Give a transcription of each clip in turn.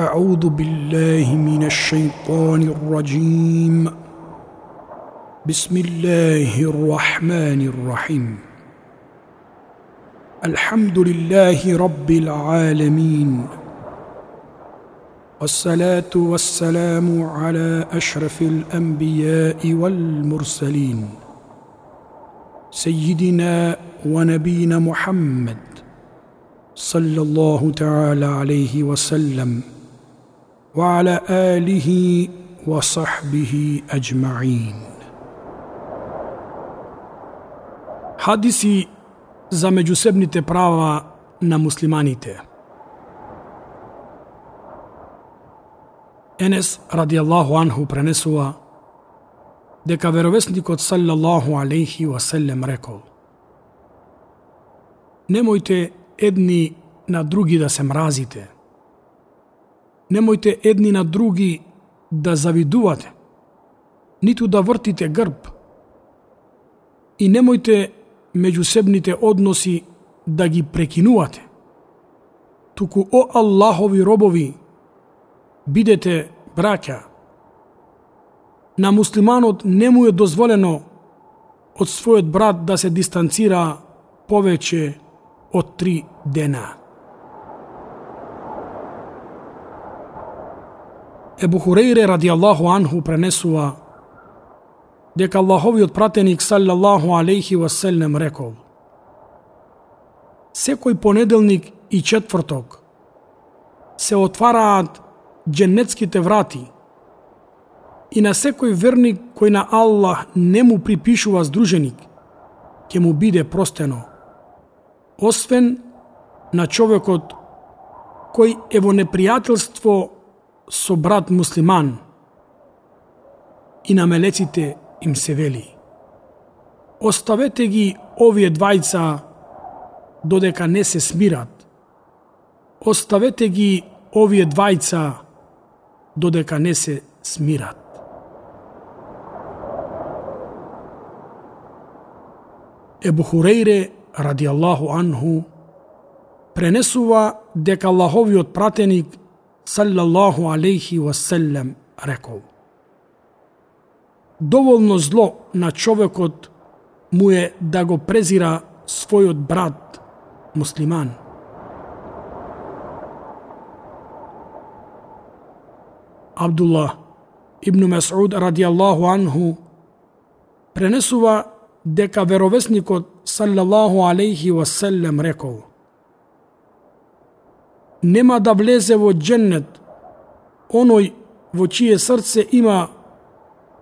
أعوذ بالله من الشيطان الرجيم. بسم الله الرحمن الرحيم. الحمد لله رب العالمين. والصلاة والسلام على أشرف الأنبياء والمرسلين. سيدنا ونبينا محمد صلى الله تعالى عليه وسلم. وعلى آله وصحبه أجمعين Hadisi za međusebnite prava na muslimanite. Enes radijallahu anhu prenesuva deka verovesnik od sallallahu alaihi wa sallam rekao Nemojte edni na drugi da se mrazite – Немојте едни на други да завидувате, ниту да вртите грб. И немојте меѓусебните односи да ги прекинувате. Туку о Аллахови робови, бидете браќа. На муслиманот не му е дозволено од својот брат да се дистанцира повеќе од три дена. Ебу Хурейре ради Аллаху анху пренесува дека Аллаховиот пратеник салјаллаху алейхи васелнем рекол Секој понеделник и четврток се отвараат дженетските врати и на секој верник кој на Аллах не му припишува здруженик, ќе му биде простено, освен на човекот кој е во непријателство со брат муслиман и на мелеците им се вели. Оставете ги овие двајца додека не се смират. Оставете ги овие двајца додека не се смират. Ебу Хурейре, ради Аллаху анху, пренесува дека Аллаховиот пратеник, саллаллаху алейхи васелем, рекол. Доволно зло на човекот му е да го презира својот брат, муслиман – Абдуллах ибн Месуд радијаллаху анху пренесува дека веровесникот саллаллаху алейхи васелем рекол Нема да влезе во дженнет оној во чие срце има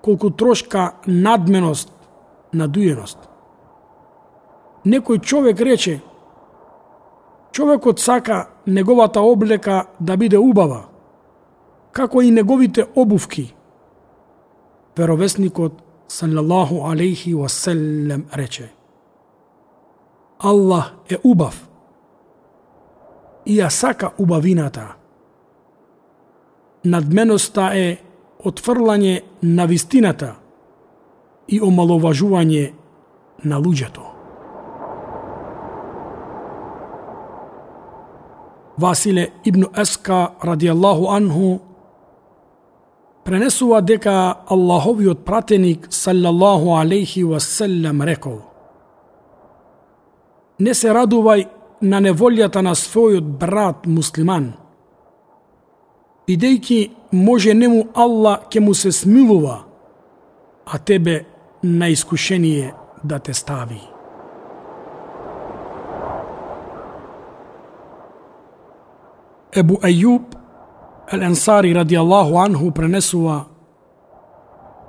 колку трошка надменост, надуеност. Некој човек рече, човекот сака неговата облека да биде убава, како и неговите обувки. Веровесникот саллаллаху алейхи васелем рече Аллах е убав и ја сака убавината. Надменоста е отфрлање на вистината и омаловажување на луѓето. Василе ибн Еска радијаллаху анху пренесува дека Аллаховиот пратеник саллаллаху алейхи васелем рекол Не се радувај на неволјата на својот брат муслиман, бидејќи може нему Аллах ќе му се смилува, а тебе на искушение да те стави. Ебу Ајуб Ел Ансари ради Аллаху анху пренесува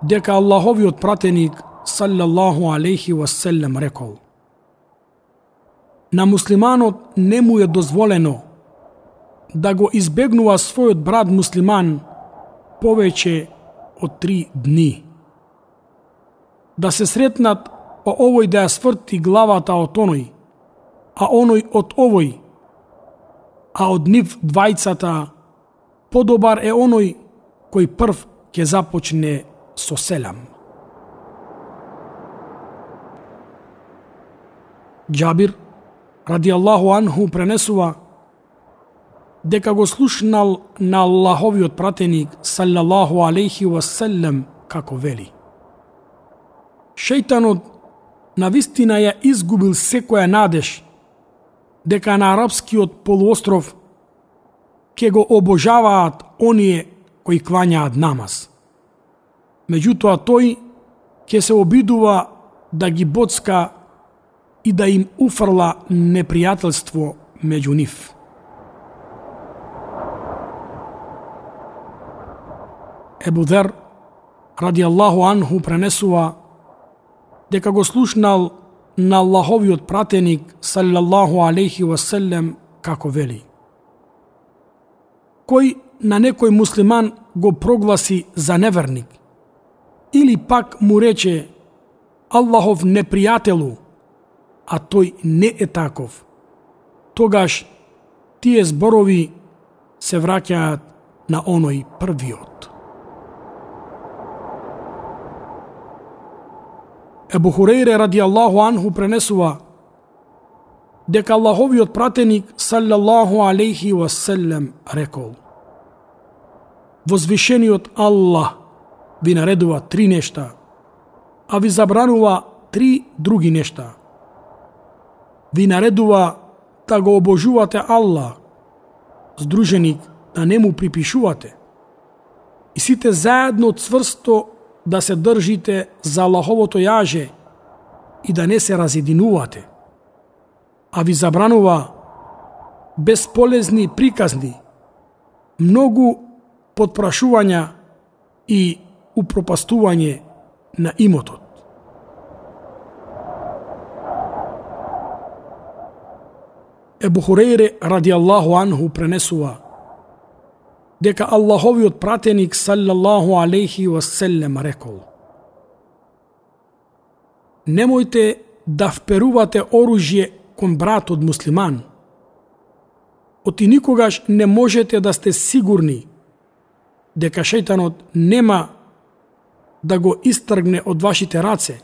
дека Аллаховиот пратеник саллаллаху алейхи васелем рекол На муслиманот не му е дозволено да го избегнува својот брат муслиман повеќе од три дни. Да се сретнат по овој да ја сврти главата од оној, а оној од овој, а од нив двајцата подобар е оној кој прв ќе започне со селам. Джабир, ради Аллаху анху, пренесува дека го слушнал на Аллаховиот пратеник саллаллаху алейхи васелем како вели. Шејтанот на вистина ја изгубил секоја надеж дека на арапскиот полуостров ќе го обожаваат оние кои клањаат намаз. Меѓутоа тој ќе се обидува да ги боцка и да им уфрла непријателство меѓу нив. Ебу Дер, ради Аллаху Анху, пренесува дека го слушнал на Аллаховиот пратеник, салјаллаху алейхи васелем, како вели. Кој на некој муслиман го прогласи за неверник, или пак му рече Аллахов непријателу, а тој не е таков, тогаш тие зборови се враќаат на оној првиот. Ебу Хурейре ради Аллаху Анху пренесува дека Аллаховиот пратеник саллаллаху алейхи васелем рекол Возвишениот Аллах ви наредува три нешта, а ви забранува три други нешта. Ви наредува да го обожувате Аллах, здруженик да не му припишувате, и сите заедно цврсто да се држите за Аллаховото јаже и да не се разединувате. А ви забранува бесполезни приказни, многу подпрашувања и упропастување на имотот. Ебу Хурейре ради Аллаху анху пренесува дека Аллаховиот пратеник саллаллаху алейхи васелем рекол Немојте да вперувате оружје кон брат од муслиман. Оти никогаш не можете да сте сигурни дека шејтанот нема да го истргне од вашите раце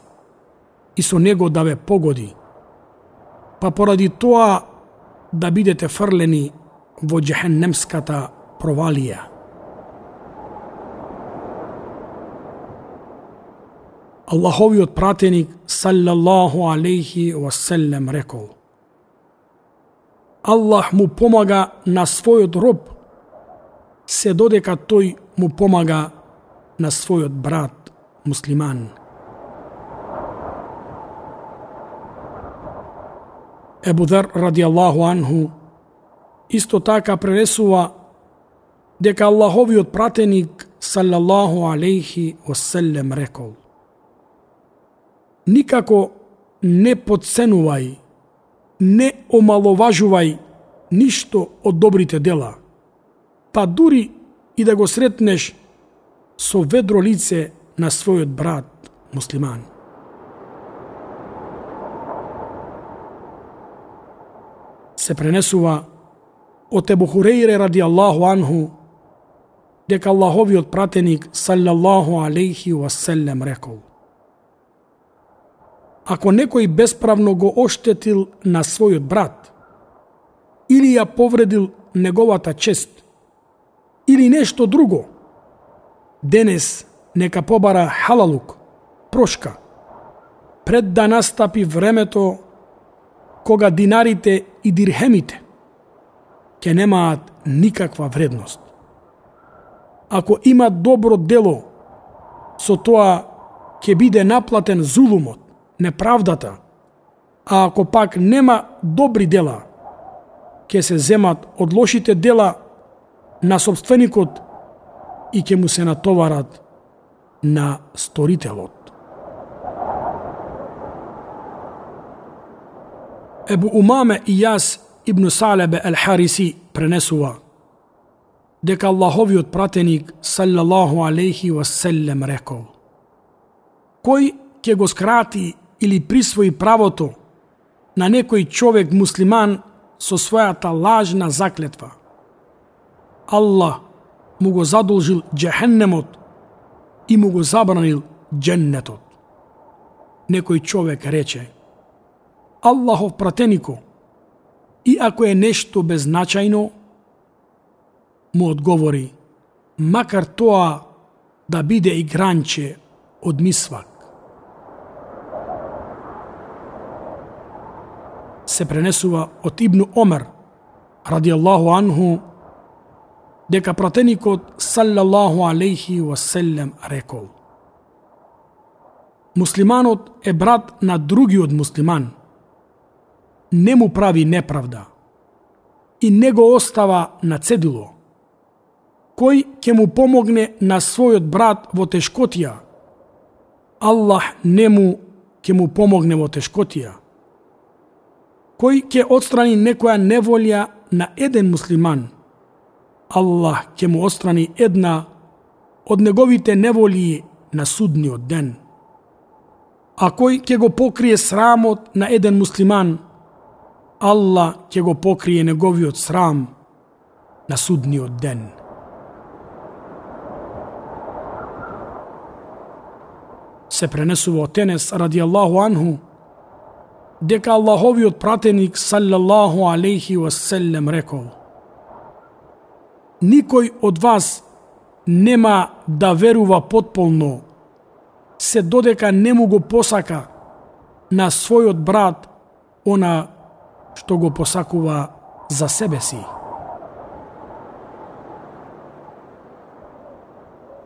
и со него да ве погоди. Па поради тоа да бидете фрлени во джехеннемската провалија. Аллаховиот пратеник саллаллаху алейхи васелем рекол Аллах му помага на својот роб се додека тој му помага на својот брат муслиман. Ебу Дар ради Аллаху анху исто така пренесува дека Аллаховиот пратеник салаллаху алейхи васелем рекол Никако не подценувај, не омаловажувај ништо од добрите дела, па дури и да го сретнеш со ведро лице на својот брат муслиман. Се пренесува од Ебу Хурейре ради Аллаху анху дека Аллаховиот пратеник саллаллаху алейхи васелем рекол. Ако некој бесправно го оштетил на својот брат или ја повредил неговата чест или нешто друго, денес нека побара халалук, прошка, пред да настапи времето кога динарите и дирхемите ќе немаат никаква вредност ако има добро дело, со тоа ќе биде наплатен зулумот, неправдата, а ако пак нема добри дела, ќе се земат од лошите дела на собственикот и ќе му се натоварат на сторителот. Ебу Умаме и јас Ибн Салебе Ел Хариси пренесува – дека Аллаховиот пратеник саллаллаху алейхи васелем рекол Кој ќе го скрати или присвои правото на некој човек муслиман со својата лажна заклетва. Аллах му го задолжил джехеннемот и му го забранил дженнетот. Некој човек рече Аллахов пратенико, и ако е нешто безначајно, му одговори, макар тоа да биде и гранче од мисвак. Се пренесува од Ибну Омер, ради Аллаху анху, дека пратеникот саллаллаху алейхи васелем рекол Муслиманот е брат на другиот муслиман. Не му прави неправда и не го остава на цедило. Кој ќе му помогне на својот брат во тешкотија, Аллах не му ќе му помогне во тешкотија. Кој ќе отстрани некоја неволја на еден муслиман, Аллах ќе му отстрани една од неговите неволии на судниот ден. А кој ќе го покрие срамот на еден муслиман, Аллах ќе го покрие неговиот срам на судниот ден. Се пренесува од Тенес ради Аллаху анху, дека Аллаховиот пратеник саллаллаху алейхи васелем рекол Никој од вас нема да верува потполно се додека не му го посака на својот брат она што го посакува за себе си.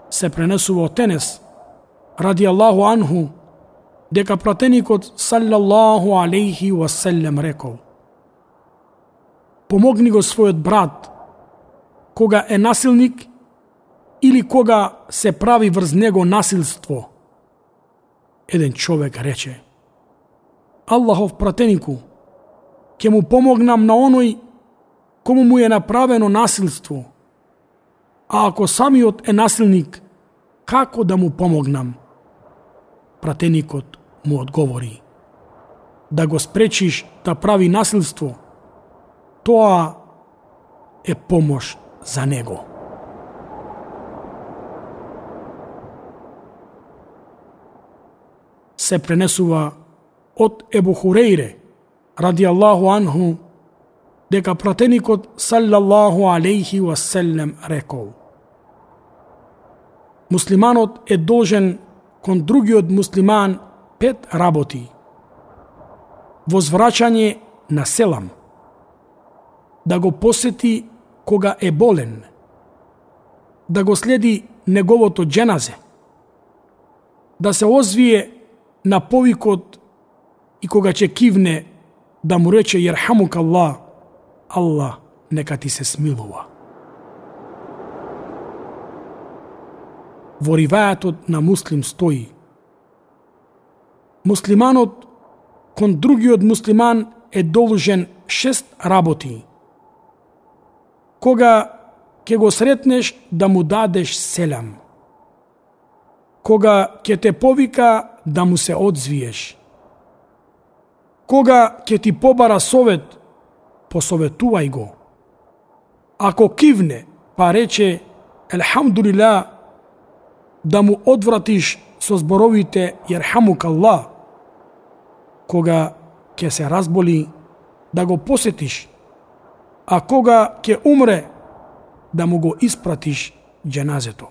Се пренесува од Тенес, ради Аллаху анху, дека пратеникот саллаллаху алейхи васелем рекол Помогни го својот брат кога е насилник или кога се прави врз него насилство. Еден човек рече Аллахов пратенику, ќе му помогнам на оној кому му е направено насилство. А ако самиот е насилник, како да му помогнам? Пратеникот му одговори. Да го спречиш да прави насилство, тоа е помош за него. Се пренесува од Ебухурејре ради Аллаху анху, дека пратеникот салјаллаху алейхи васелем рекол. Муслиманот е должен кон другиот муслиман пет работи. Возвраќање на селам, да го посети кога е болен, да го следи неговото дженазе, да се озвие на повикот и кога ќе кивне да му рече Јерхамук Аллах, Аллах нека ти се смилува. Во ривајатот на муслим стои Муслиманот кон другиот муслиман е должен шест работи. Кога ќе го сретнеш да му дадеш селам. Кога ќе те повика да му се одзвиеш Кога ќе ти побара совет, посоветувај го. Ако кивне, па рече Елхамдулила, да му одвратиш со зборовите Јерхамук Аллах, кога ќе се разболи, да го посетиш, а кога ќе умре, да му го испратиш дженазето.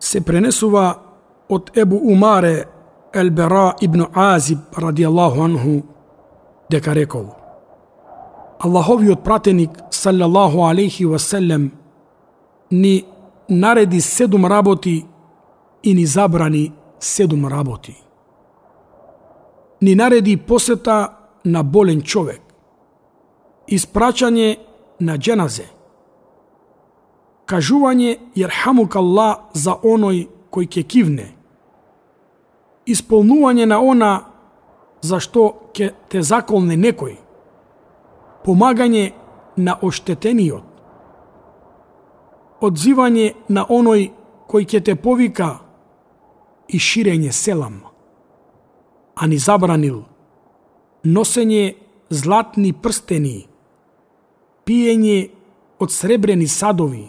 Се пренесува од Ебу Умаре Елбера ибн Азиб радијаллаху анху дека рекол Аллаховиот пратеник салјаллаху алейхи васелем ни нареди седум работи и ни забрани седум работи. Ни нареди посета на болен човек, испраќање на дженазе, кажување јерхамук Аллах за оној кој ќе кивне, исполнување на она за што ќе те заколне некој, помагање на оштетениот, одзивање на оној кој ќе те повика и ширење селам, а ни забранил. Носење златни прстени, пиење од сребрени садови,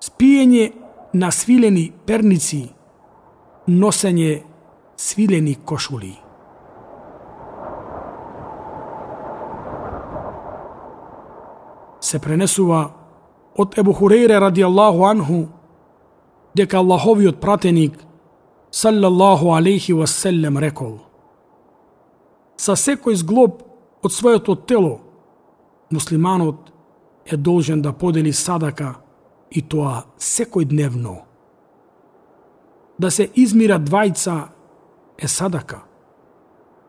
спиење на свилени перници, носење свилени кошули. се пренесува од Ебу Хурейре ради Аллаху анху дека Аллаховиот пратеник саллаллаху алейхи васелем рекол Са секој зглоб од своето тело муслиманот е должен да подели садака и тоа секој дневно. Да се измира двајца е садака.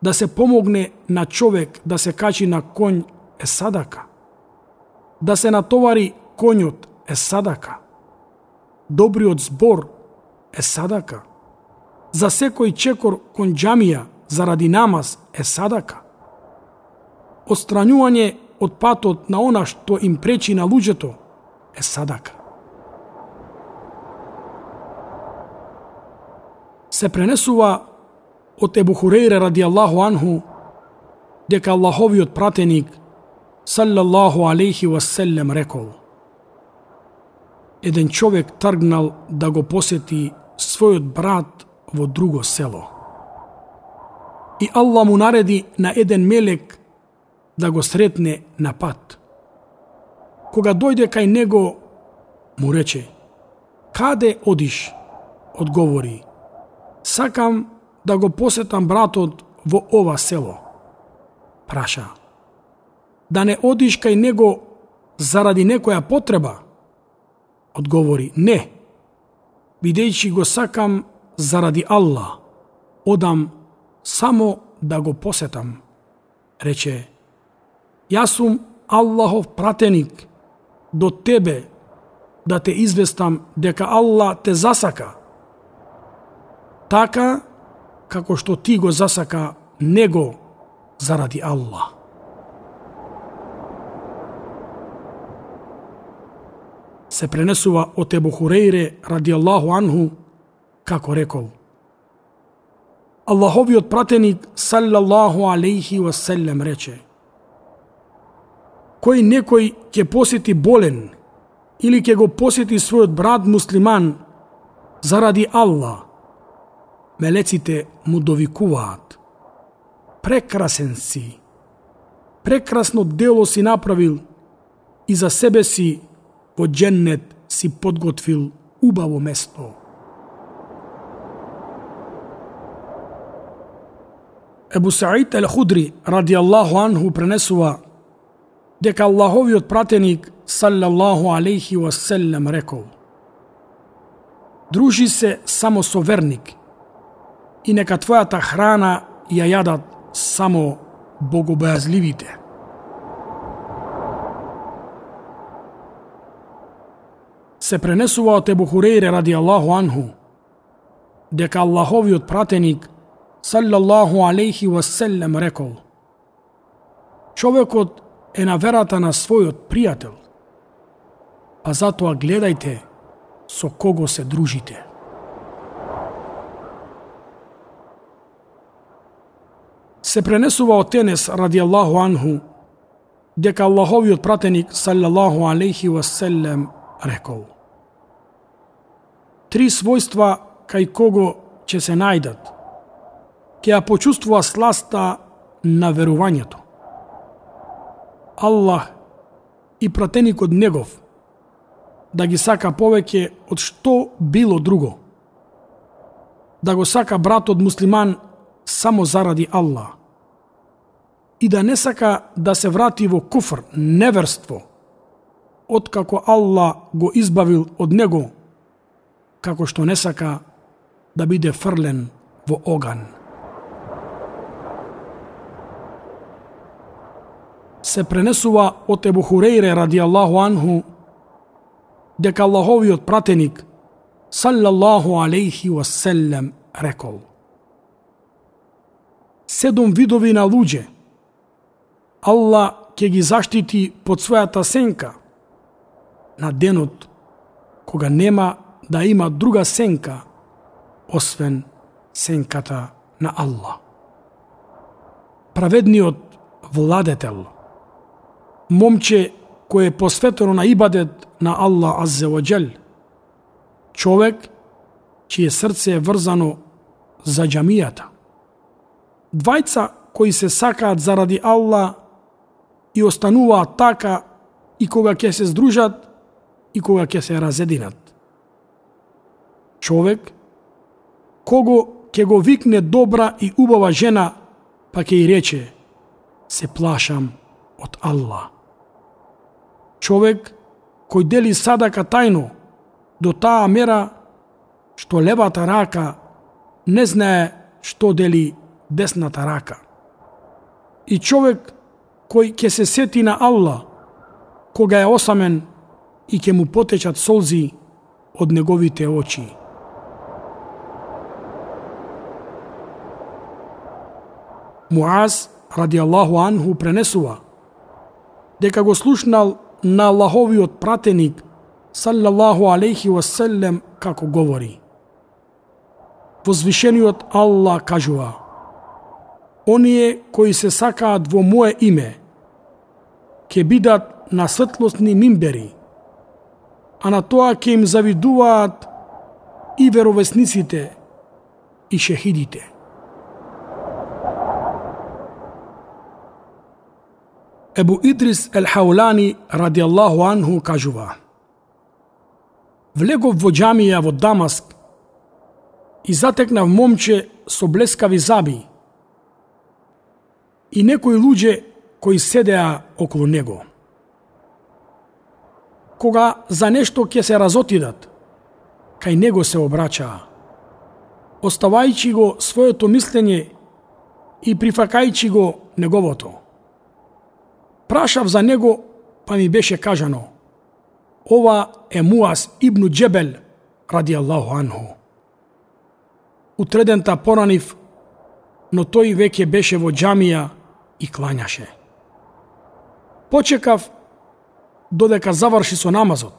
Да се помогне на човек да се качи на конј е садака. Да се натовари конјот е садака. Добриот збор е садака. За секој чекор кон џамија заради намаз е садака. Отстранување од патот на она што им пречи на луѓето е садака. Се пренесува од Ебу Хурейре ради Аллаху анху дека Аллаховиот пратеник саллаллаху алейхи васелем рекол Еден човек тргнал да го посети својот брат во друго село. И Аллах му нареди на еден мелек да го сретне на пат. Кога дојде кај него, му рече, каде одиш? Одговори, сакам да го посетам братот во ова село. Праша, да не одиш кај него заради некоја потреба? Одговори, не, бидејќи го сакам заради Аллах, одам само да го посетам. Рече, Јас сум Аллахов пратеник до тебе да те известам дека Аллах те засака. Така како што ти го засака него заради Аллах. Се пренесува од Ебу Хурейре ради Аллаху анху како рекол Аллаховиот пратеник саллаллаху алейхи васелем рече кој некој ќе посети болен или ќе го посети својот брат муслиман заради Аллах, мелеците му довикуваат. Прекрасен си. Прекрасно дело си направил и за себе си во дженнет си подготвил убаво место. Ебу Саид Ел-Худри, ради Аллаху анху, пренесува дека Аллаховиот пратеник саллаллаху алейхи васелем рекол Дружи се само со верник и нека твојата храна ја јадат само богобојазливите. Се пренесува од Ебу Хурейре ради Аллаху анху дека Аллаховиот пратеник саллаллаху алейхи васелем рекол Човекот е на верата на својот пријател, а затоа гледајте со кого се дружите. Се пренесува од Тенес ради Аллаху анху дека Аллаховиот пратеник саллаллаху алейхи васелем рекол Три својства кај кого ќе се најдат, ќе ја почувствува сласта на верувањето. Аллах и пратеникот негов да ги сака повеќе од што било друго. Да го сака братот муслиман само заради Аллах. И да не сака да се врати во куфр, неверство, откако Аллах го избавил од него, како што не сака да биде фрлен во оган. се пренесува од Ебу Хурейре ради Аллаху анху дека Аллаховиот пратеник саллаллаху алейхи васелем рекол Седом видови на луѓе Аллах ќе ги заштити под својата сенка на денот кога нема да има друга сенка освен сенката на Аллах. Праведниот владетел – момче кое е посветено на ибадет на Аллах Аззеоджел, човек чие срце е врзано за џамијата. Двајца кои се сакаат заради Аллах и остануваат така и кога ќе се здружат и кога ќе се разединат. Човек, кого ќе го викне добра и убава жена, па ќе и рече, се плашам од Аллах. Човек кој дели садака тајно, до таа мера што левата рака не знае што дели десната рака. И човек кој ќе се сети на Аллах, кога е осамен и ќе му потечат солзи од неговите очи. Муаз, ради Аллаху Анху, пренесува дека го слушнал на Аллаховиот пратеник, саллаллаху алейхи васелем, како говори. Возвишениот Аллах кажува, Оние кои се сакаат во Мое име, ќе бидат на светлосни мимбери, а на тоа ќе им завидуваат и веровесниците и шехидите. Ебу Идрис Ел Хаулани ради Аллаху Анху кажува Влегов во джамија во Дамаск и затекнав момче со блескави заби и некои луѓе кои седеа околу него. Кога за нешто ќе се разотидат, кај него се обраќаа. оставајќи го своето мислење и прифакајќи го неговото. Прашав за него, па ми беше кажано, ова е Муас ибну Джебел, ради Аллаху анху. Утредента поранив, но тој веќе беше во джамија и кланяше. Почекав додека заврши со намазот,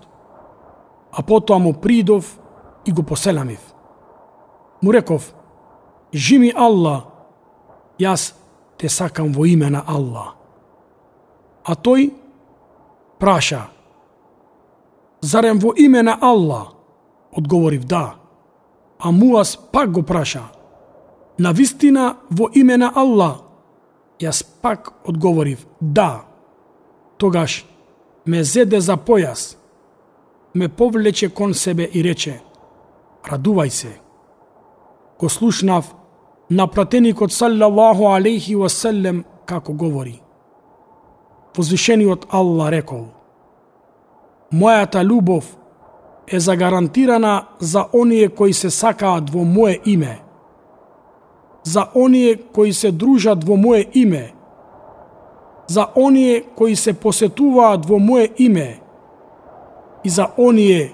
а потоа му придов и го поселамив. Му реков, жими Аллах, јас те сакам во име на Аллах. А тој праша, зарем во име на Аллах? Одговорив да. А Муас пак го праша, на вистина во име на Аллах? Јас пак одговорив да. Тогаш ме зеде за појас, ме повлече кон себе и рече, радувај се. Го слушнав на пратеникот саллаллаху алейхи васелем како говори. Возвишениот Аллах рекол, Мојата љубов е загарантирана за оние кои се сакаат во мое име, за оние кои се дружат во мое име, за оние кои се посетуваат во мое име и за оние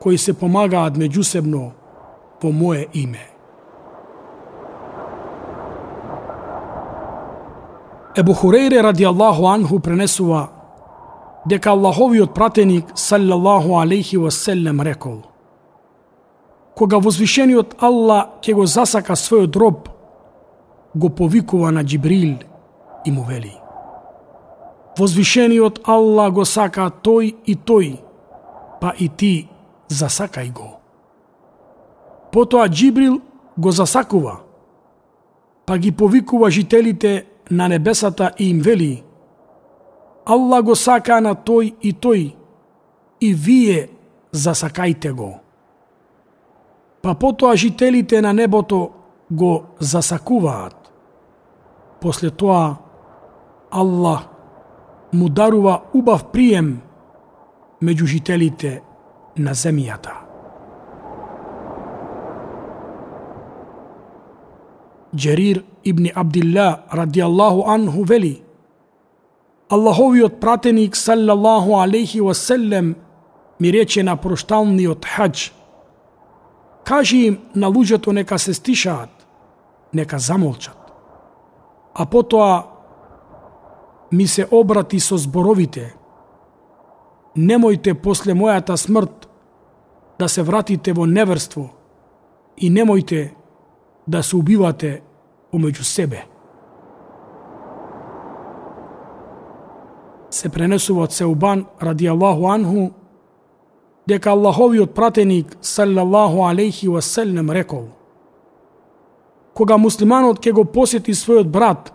кои се помагаат меѓусебно во мое име. Ебу Хурейре ради Аллаху Анху пренесува дека Аллаховиот пратеник салјаллаху алейхи васелем рекол Кога возвишениот Аллах ќе го засака својот роб, го повикува на Джибрил и му вели Возвишениот Аллах го сака тој и тој, па и ти засакај го. Потоа Джибрил го засакува, па ги повикува жителите на небесата и им вели Аллах го сака на тој и тој и вие засакајте го. Па потоа жителите на небото го засакуваат. После тоа Аллах му дарува убав прием меѓу жителите на земјата. Джерир ибн Абдилла ради Аллаху анху вели Аллаховиот пратеник саллаллаху алейхи васелем ми рече на прошталниот хадж, Кажи им на луѓето нека се стишаат, нека замолчат. А потоа ми се обрати со зборовите Немојте после мојата смрт да се вратите во неверство и немојте да се убивате помеѓу себе. Се пренесува од Сеубан ради Аллаху Анху дека Аллаховиот пратеник саллаллаху алейхи васелнем рекол Кога муслиманот ќе го посети својот брат,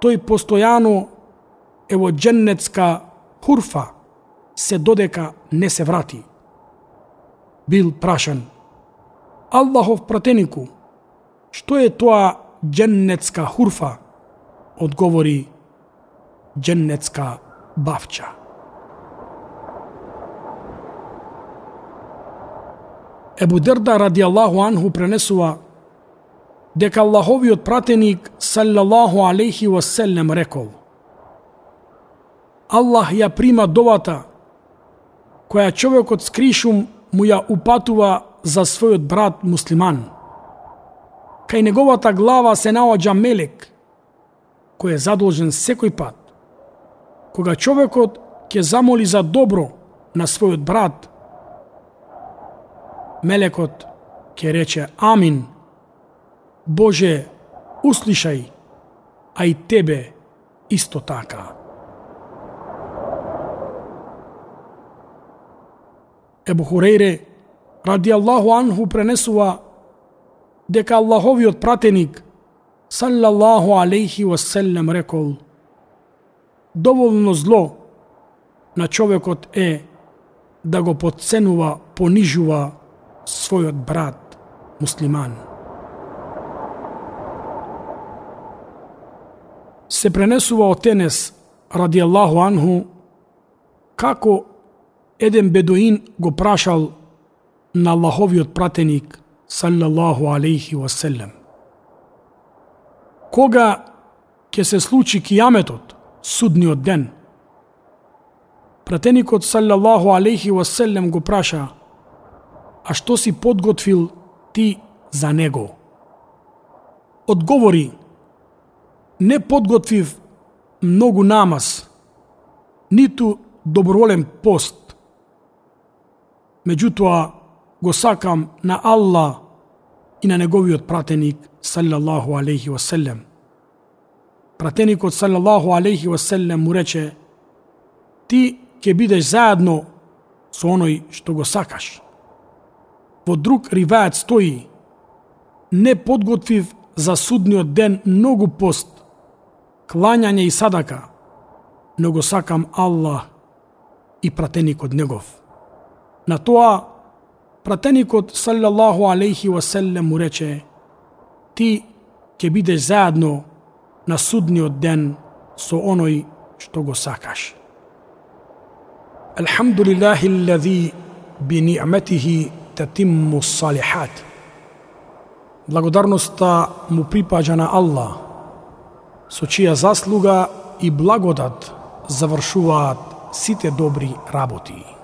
тој постојано е во дженнетска хурфа, се додека не се врати. Бил прашан, Аллахов пратенику, што е тоа дженнетска хурфа? Одговори, дженнетска бавча. Ебу Дерда ради Аллаху анху пренесува дека Аллаховиот пратеник саллаллаху алейхи васелем рекол Аллах ја прима довата која човекот скришум му ја упатува за својот брат муслиман. Кај неговата глава се наоѓа мелек, кој е задолжен секој пат. Кога човекот ќе замоли за добро на својот брат, мелекот ќе рече Амин, Боже, услишај, а и Тебе исто така. Ебу Хурейре, ради Аллаху анху, пренесува дека Аллаховиот пратеник, саллаллаху алейхи васелем, рекол, доволно зло на човекот е да го подценува, понижува својот брат, муслиман. Се пренесува од Тенес, ради Аллаху анху, како еден бедуин го прашал на Аллаховиот пратеник, саллаллаху алейхи васелем. Кога ќе се случи кијаметот, судниот ден? Пратеникот саллаллаху алейхи васелем го праша, а што си подготвил ти за него? Одговори, не подготвив многу намаз, ниту доброволен пост, Меѓутоа, го сакам на Аллах и на неговиот пратеник, саллаллаху алейхи васелем. Пратеникот, саллаллаху алейхи васелем, му рече, ти ќе бидеш заедно со оној што го сакаш. Во друг ривајат стои, не подготвив за судниот ден многу пост, клањање и садака, но го сакам Аллах и пратеникот негов. На тоа, пратеникот салјаллаху алейхи васелем му рече, ти ќе бидеш заедно на судниот ден со оној што го сакаш. Алхамдулиллахи лази би ни'матихи татимму салихат. Благодарноста му припаѓа на Аллах, со чија заслуга и благодат завршуваат сите добри работи.